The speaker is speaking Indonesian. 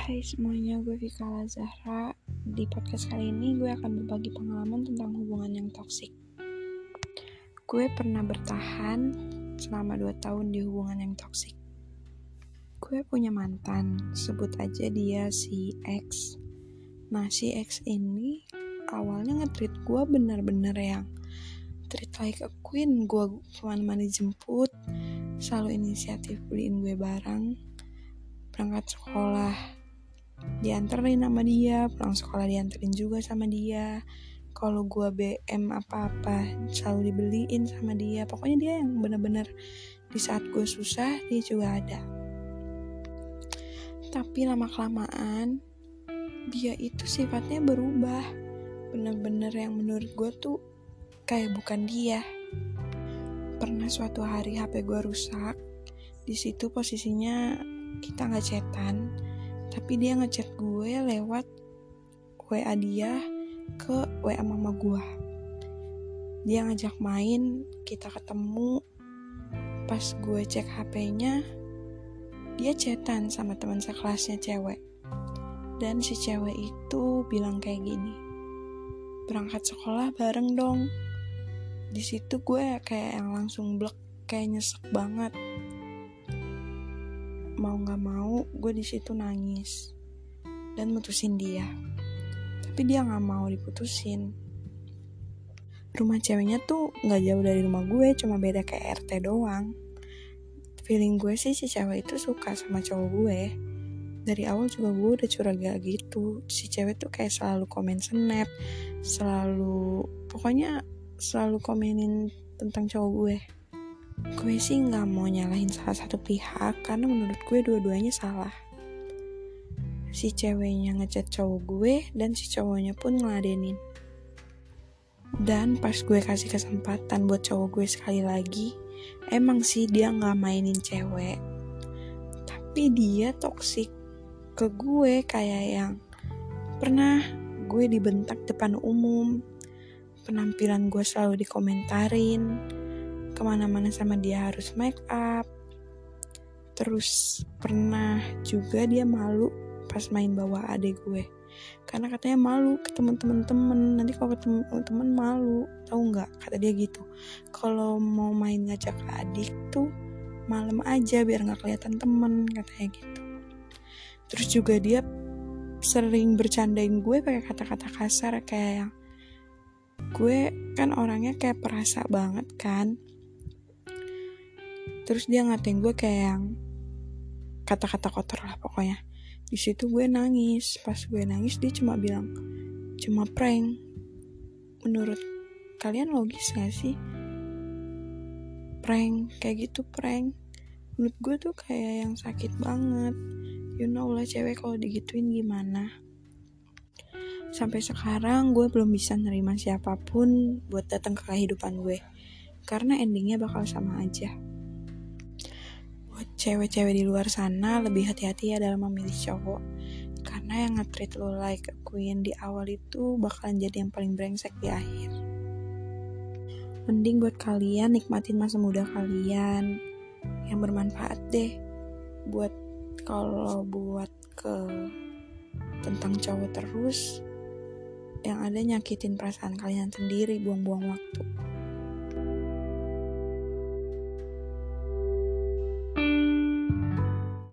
Hai semuanya, gue Vika Lazahra. Di podcast kali ini gue akan berbagi pengalaman tentang hubungan yang toksik. Gue pernah bertahan selama 2 tahun di hubungan yang toksik. Gue punya mantan, sebut aja dia si X. Nah, si X ini awalnya nge-treat gue bener-bener yang treat like a queen. Gue ke mana-mana jemput, selalu inisiatif beliin gue barang, berangkat sekolah dianterin sama dia pulang sekolah dianterin juga sama dia. Kalau gue BM apa-apa selalu dibeliin sama dia. Pokoknya dia yang bener-bener di saat gue susah dia juga ada. Tapi lama kelamaan dia itu sifatnya berubah. Bener-bener yang menurut gue tuh kayak bukan dia. Pernah suatu hari HP gue rusak di situ posisinya kita nggak chatan tapi dia ngechat gue lewat WA dia ke WA mama gue dia ngajak main kita ketemu. Pas gue cek HP-nya dia chatan sama teman sekelasnya cewek. Dan si cewek itu bilang kayak gini berangkat sekolah bareng dong. Di situ gue kayak yang langsung blek kayak nyesek banget mau nggak mau gue di situ nangis dan mutusin dia. Tapi dia nggak mau diputusin. Rumah ceweknya tuh nggak jauh dari rumah gue cuma beda kayak RT doang. Feeling gue sih si cewek itu suka sama cowok gue. Dari awal juga gue udah curiga gitu. Si cewek tuh kayak selalu komen snap selalu pokoknya selalu komenin tentang cowok gue gue sih nggak mau nyalahin salah satu pihak karena menurut gue dua-duanya salah. Si ceweknya ngechat cowok gue dan si cowoknya pun ngeladenin. Dan pas gue kasih kesempatan buat cowok gue sekali lagi emang sih dia nggak mainin cewek. Tapi dia toksik ke gue kayak yang pernah gue dibentak depan umum penampilan gue selalu dikomentarin ke mana-mana sama dia harus make up. Terus pernah juga dia malu pas main bawa adik gue. Karena katanya malu ke temen-temen nanti kalau ketemu temen malu tahu nggak? Kata dia gitu. Kalau mau main ngajak adik tuh malam aja biar nggak kelihatan temen katanya gitu. Terus juga dia sering bercandain gue pakai kata-kata kasar kayak yang gue kan orangnya kayak perasa banget kan terus dia ngatain gue kayak yang kata-kata kotor lah pokoknya. Di situ gue nangis. Pas gue nangis dia cuma bilang cuma prank. Menurut kalian logis gak sih? Prank kayak gitu prank. Menurut gue tuh kayak yang sakit banget. You know lah cewek kalau digituin gimana. Sampai sekarang gue belum bisa nerima siapa pun buat datang ke kehidupan gue. Karena endingnya bakal sama aja buat cewek-cewek di luar sana lebih hati-hati ya dalam memilih cowok. Karena yang nge-treat lo like a queen di awal itu bakalan jadi yang paling brengsek di akhir. Mending buat kalian nikmatin masa muda kalian yang bermanfaat deh. Buat kalau buat ke tentang cowok terus yang ada nyakitin perasaan kalian sendiri buang-buang waktu